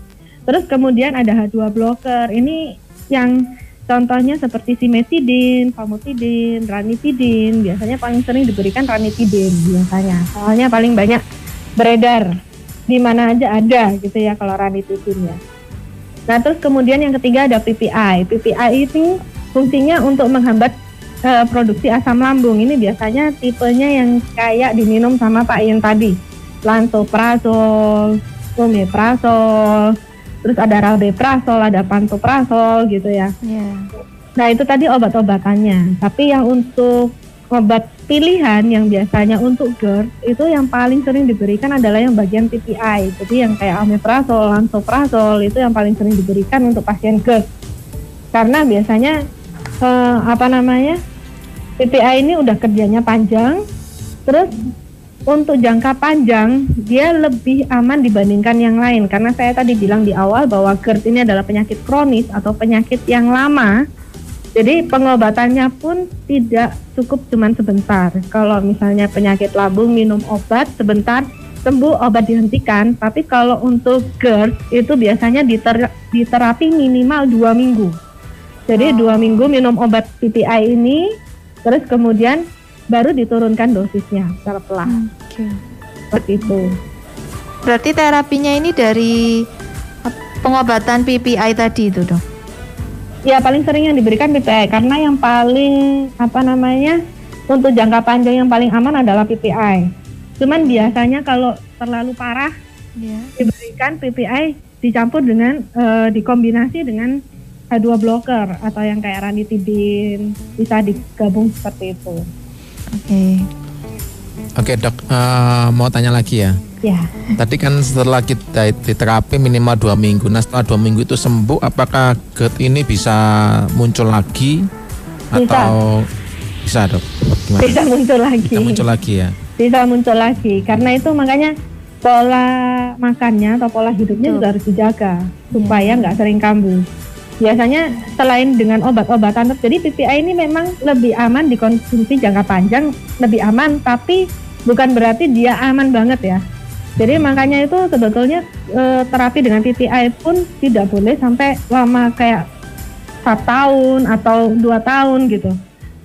Terus kemudian ada H2 blocker. Ini yang contohnya seperti simetidin, famotidin, ranitidin. Biasanya paling sering diberikan ranitidin biasanya. Soalnya paling banyak beredar di mana aja ada gitu ya kalau ranitidin ya. Nah terus kemudian yang ketiga ada PPI. PPI ini fungsinya untuk menghambat eh, produksi asam lambung. Ini biasanya tipenya yang kayak diminum sama Pak Ian tadi. Lansoprazol, omeprazol, terus ada rabeprazol, ada pantoprazol gitu ya. Ya. Nah itu tadi obat-obatannya. Tapi yang untuk obat pilihan yang biasanya untuk GERD itu yang paling sering diberikan adalah yang bagian PPI. Jadi yang kayak omeprazol, lansoprazol itu yang paling sering diberikan untuk pasien GERD. Karena biasanya eh, apa namanya PPI ini udah kerjanya panjang, terus untuk jangka panjang dia lebih aman dibandingkan yang lain karena saya tadi bilang di awal bahwa GERD ini adalah penyakit kronis atau penyakit yang lama jadi pengobatannya pun tidak cukup cuman sebentar. Kalau misalnya penyakit lambung minum obat sebentar sembuh obat dihentikan. Tapi kalau untuk GERD itu biasanya diter- diterapi minimal dua minggu. Jadi dua minggu minum obat PPI ini, terus kemudian baru diturunkan dosisnya secara perlahan. Oke. Seperti itu. Berarti terapinya ini dari eh, pengobatan PPI tadi itu dok. Ya paling sering yang diberikan PPI karena yang paling apa namanya untuk jangka panjang yang paling aman adalah PPI. Cuman biasanya kalau terlalu parah Ya. diberikan PPI dicampur dengan eh, dikombinasi dengan H2 blocker atau yang kayak ranitidin bisa digabung seperti itu. Oke. Oke dok, eh, mau tanya lagi ya. Ya. Tadi kan setelah kita diterapi minimal dua minggu, nah setelah dua minggu itu sembuh, apakah GERD ini bisa muncul lagi Bisa. atau bisa dok? gimana? bisa muncul lagi. Bisa muncul lagi ya. Bisa muncul lagi. Karena itu makanya pola makannya atau pola hidupnya Betul. juga harus dijaga supaya nggak sering kambuh. Biasanya selain dengan obat-obatan jadi PPI ini memang lebih aman dikonsumsi jangka panjang, lebih aman tapi bukan berarti dia aman banget ya. Jadi makanya itu sebetulnya eh, terapi dengan PPI pun tidak boleh sampai lama kayak satu tahun atau dua tahun gitu.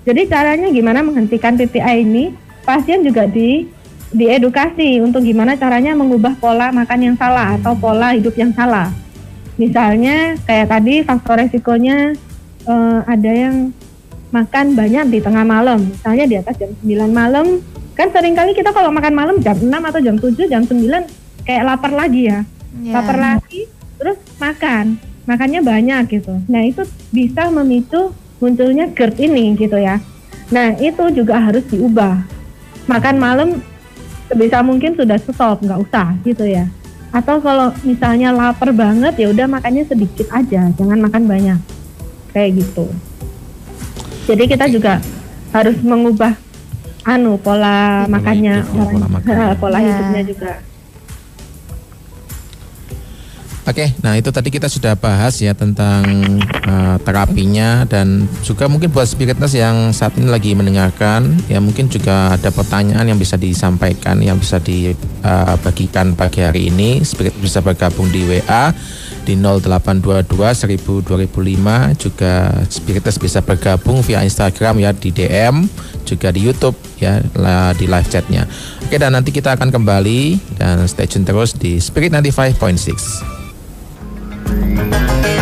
Jadi caranya gimana menghentikan PPI ini? Pasien juga di diedukasi untuk gimana caranya mengubah pola makan yang salah atau pola hidup yang salah. Misalnya kayak tadi faktor resikonya eh, ada yang makan banyak di tengah malam, misalnya di atas jam 9 malam. Kan sering kali kita kalau makan malam jam 6 atau jam 7, jam 9 kayak lapar lagi ya. Ya. Lapar lagi, terus makan. Makannya banyak gitu. Nah, itu bisa memicu munculnya GERD ini gitu ya. Nah, itu juga harus diubah. Makan malam sebisa mungkin sudah stop, nggak usah gitu ya. Atau kalau misalnya lapar banget ya udah makannya sedikit aja, jangan makan banyak. Kayak gitu. Jadi kita juga harus mengubah anu pola Pola makannya hidup ya, orang pola makan. pola Ya. hidupnya juga. Oke, nah itu tadi kita sudah bahas ya tentang eh, terapinya dan juga mungkin buat spiritness yang saat ini lagi mendengarkan ya mungkin juga ada pertanyaan yang bisa disampaikan yang bisa dibagikan pagi hari ini spirit bisa bergabung di WA di 0822 1000 2005 juga spiritness bisa bergabung via Instagram ya di DM juga di YouTube ya di live chatnya. Oke dan nanti kita akan kembali dan stay tune terus di Spirit 95.6.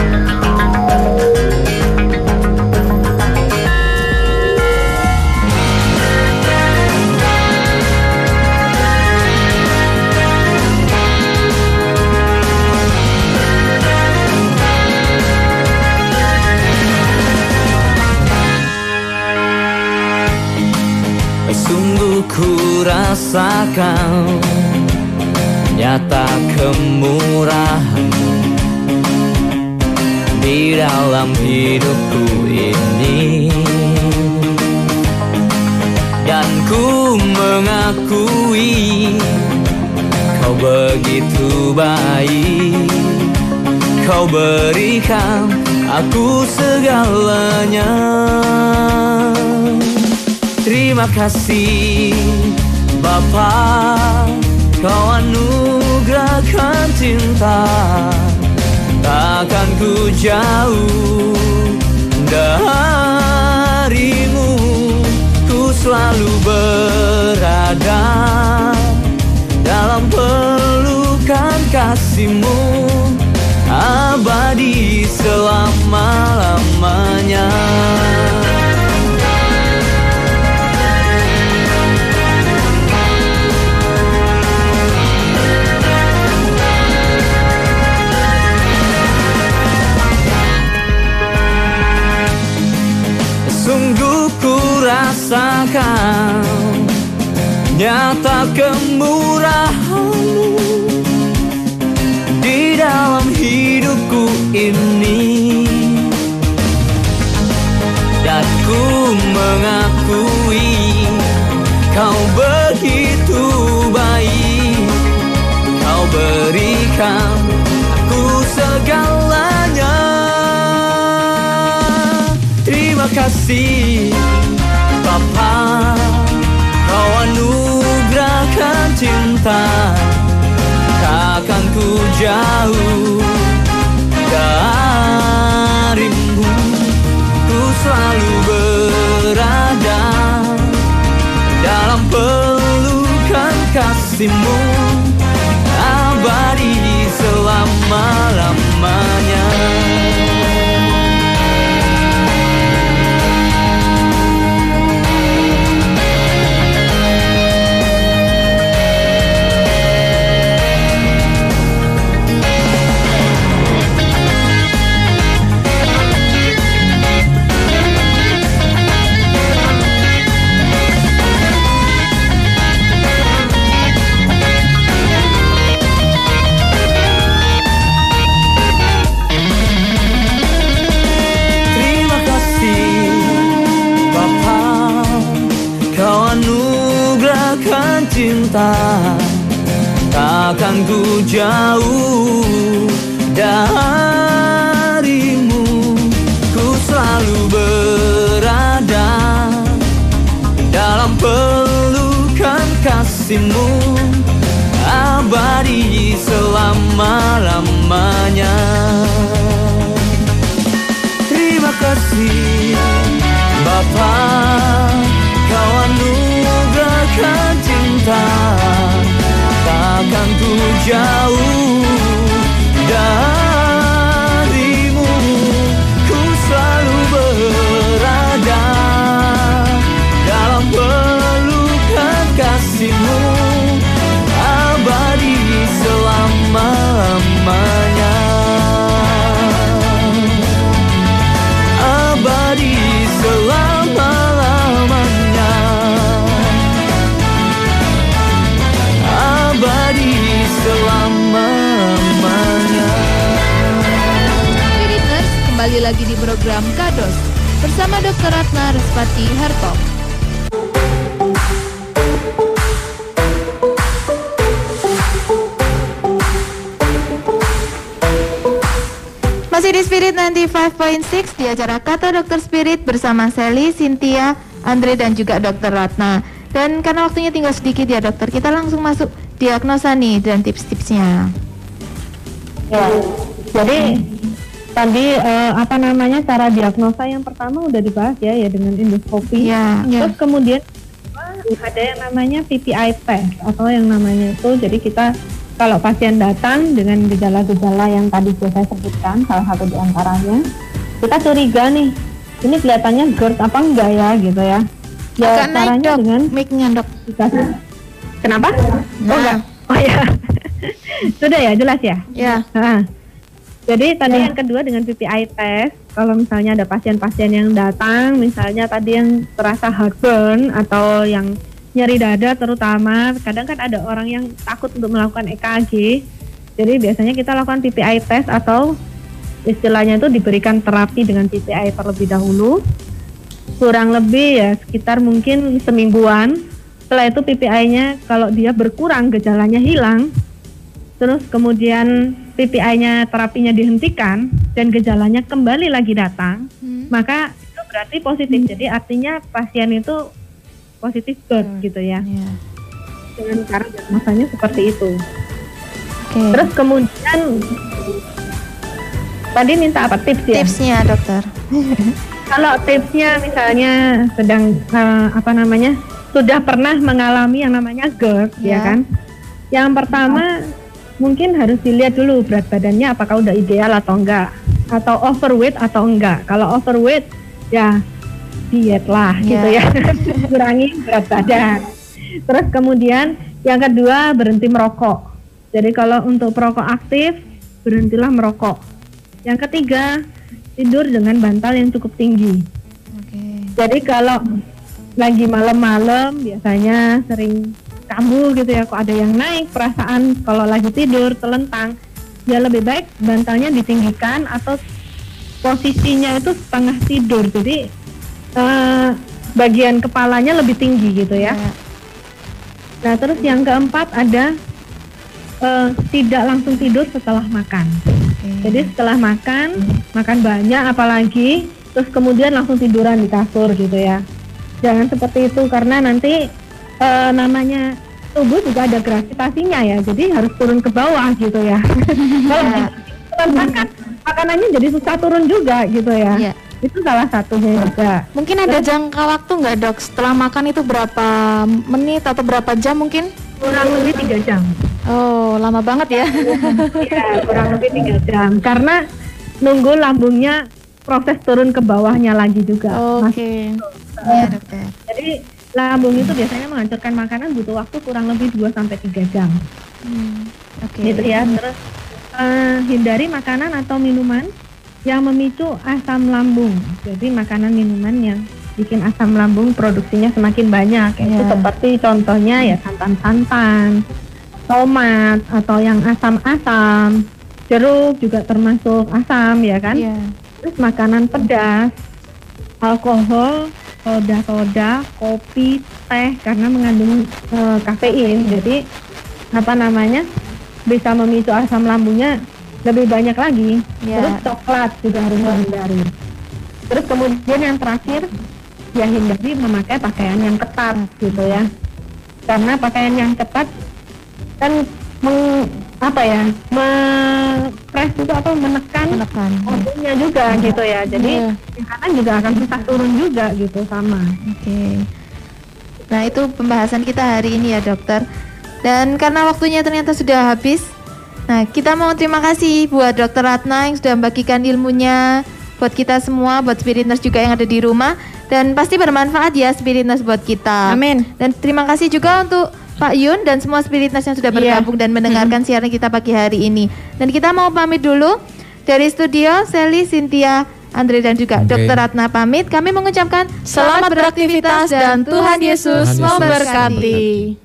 rasakan Nyata kemurahanmu Di dalam hidupku ini. Dan ku mengakui Kau begitu baik. Kau berikan aku segalanya. Terima kasih Bapa Kau anugerahkan cinta. Takkan ku jauh darimu. Ku selalu berada Dalam pelukan kasihmu. Abadi selama-lamanya rasakan Nyata kemurahanmu Di dalam hidupku ini. Dan ku mengakui Kau begitu baik. Kau berikan aku segalanya. Terima kasih Bapa Kau anugerahkan cinta. Takkan ku jauh darimu Ku selalu berada Dalam pelukan kasihmu. Abadi selama-lamanya cinta Takkan ku jauh darimu. Ku selalu berada dalam pelukan kasihmu. Abadi selama-lamanya. Terima kasih Bapa. Kau anugerahkan cinta Takkan ku jauh darimu. Ku selalu berada Dalam pelukan kasihmu Abadi selama-lamanya kembali lagi di program Kados bersama Dr. Ratna Respati Harto. Masih di Spirit 95.6 di acara Kata Dokter Spirit bersama Sally, Cynthia, Andre dan juga Dr. Ratna. Dan karena waktunya tinggal sedikit ya dokter, kita langsung masuk diagnosa nih dan tips-tipsnya. Ya, jadi tadi eh, apa namanya cara diagnosa yang pertama udah dibahas ya ya dengan endoskopi. Iya. Terus kemudian eh, ada yang namanya PPI test atau yang namanya itu jadi kita kalau pasien datang dengan gejala-gejala yang tadi sudah saya sebutkan salah satu di antaranya kita curiga nih ini kelihatannya GERD apa enggak ya gitu ya. Ya Agak naik caranya dok, dengan mic-nya dok. dikasih Kenapa? Oh Nah. enggak. Oh ya. Sudah ya, jelas ya? Ya. Nah, jadi tadi yang kedua dengan PPI test, kalau misalnya ada pasien-pasien yang datang, misalnya tadi yang terasa heartburn atau yang nyeri dada terutama, kadang kan ada orang yang takut untuk melakukan EKG. Jadi biasanya kita lakukan PPI test atau istilahnya itu diberikan terapi dengan PPI terlebih dahulu. Kurang lebih ya sekitar mungkin semingguan. Setelah itu PPI-nya kalau dia berkurang gejalanya hilang, terus kemudian PPI-nya terapinya dihentikan dan gejalanya kembali lagi datang, Hmm. maka itu berarti positif. Jadi artinya pasien itu positif GERD gitu ya. Ya. Dengan cara diagnosanya seperti itu. Oke. Terus kemudian tadi minta apa tips ya? Tipsnya dokter. Kalau tipsnya misalnya sedang eh, apa namanya sudah pernah mengalami yang namanya GERD ya Ya. kan? Yang pertama mungkin harus dilihat dulu berat badannya apakah udah ideal atau enggak atau overweight atau enggak. Kalau overweight ya diet lah Ya. gitu ya. Kurangi berat badan. Terus kemudian yang kedua berhenti merokok. Jadi kalau untuk perokok aktif berhentilah merokok. Yang ketiga tidur dengan bantal yang cukup tinggi. Oke. Jadi kalau lagi malam-malam biasanya sering kambuh gitu ya, kok ada yang naik perasaan kalau lagi tidur telentang, ya lebih baik bantalnya ditinggikan atau posisinya itu setengah tidur. Jadi eh, bagian kepalanya lebih tinggi gitu ya. Ya. Nah terus yang keempat ada eh, tidak langsung tidur setelah makan. Oke. Jadi setelah makan, makan banyak apalagi, terus kemudian langsung tiduran di kasur gitu ya. Jangan seperti itu karena nanti eh, namanya tubuh juga ada gravitasinya ya, jadi harus turun ke bawah gitu ya. Kalau Ya. kita kan makanannya jadi susah turun juga gitu ya. Ya. Itu salah satunya juga. Mungkin ada jangka waktu nggak dok? Setelah makan itu berapa menit atau berapa jam mungkin? Kurang lebih tiga jam. Oh, lama banget ya. Iya, kurang lebih tiga jam. Karena nunggu lambungnya proses turun ke bawahnya lagi juga. Oke. Iya dokter. Jadi lambung itu biasanya menghancurkan makanan butuh waktu kurang lebih 2 sampai 3 jam. Hmm. Oke. Gitu ya. Terus eh, hindari makanan atau minuman yang memicu asam lambung. Jadi makanan minuman yang bikin asam lambung produksinya semakin banyak. Itu Iya. seperti contohnya ya santan-santan, tomat atau yang asam-asam, jeruk juga termasuk asam ya kan? Iya. Terus makanan pedas, alkohol, soda-soda, kopi, teh karena mengandung eh, kafein. Jadi apa namanya bisa memicu asam lambungnya lebih banyak lagi. Ya. Terus coklat juga harus dihindari. Terus kemudian yang terakhir ya hindari memakai pakaian yang ketat gitu ya. Karena pakaian yang ketat kan meng, apa ya mengpress juga atau menekan Menekan. juga gitu ya. Jadi tingkatan juga akan susah turun juga gitu sama. Oke. Nah, itu pembahasan kita hari ini ya, Dokter. Dan karena waktunya ternyata sudah habis. Nah, kita mau terima kasih buat Dokter Ratna yang sudah membagikan ilmunya buat kita semua, buat Spirit Nurse juga yang ada di rumah dan pasti bermanfaat ya Spirit Nurse buat kita. Amin. Dan terima kasih juga untuk Pak Yun dan semua Spirit Nurse yang sudah Iya. bergabung dan mendengarkan siaran kita pagi hari ini. Dan kita mau pamit dulu dari studio Sally, Cynthia, Andre dan juga Oke. Dokter Ratna pamit. Kami mengucapkan Selamat beraktivitas dan Tuhan Yesus Tuhan Yesus memberkati.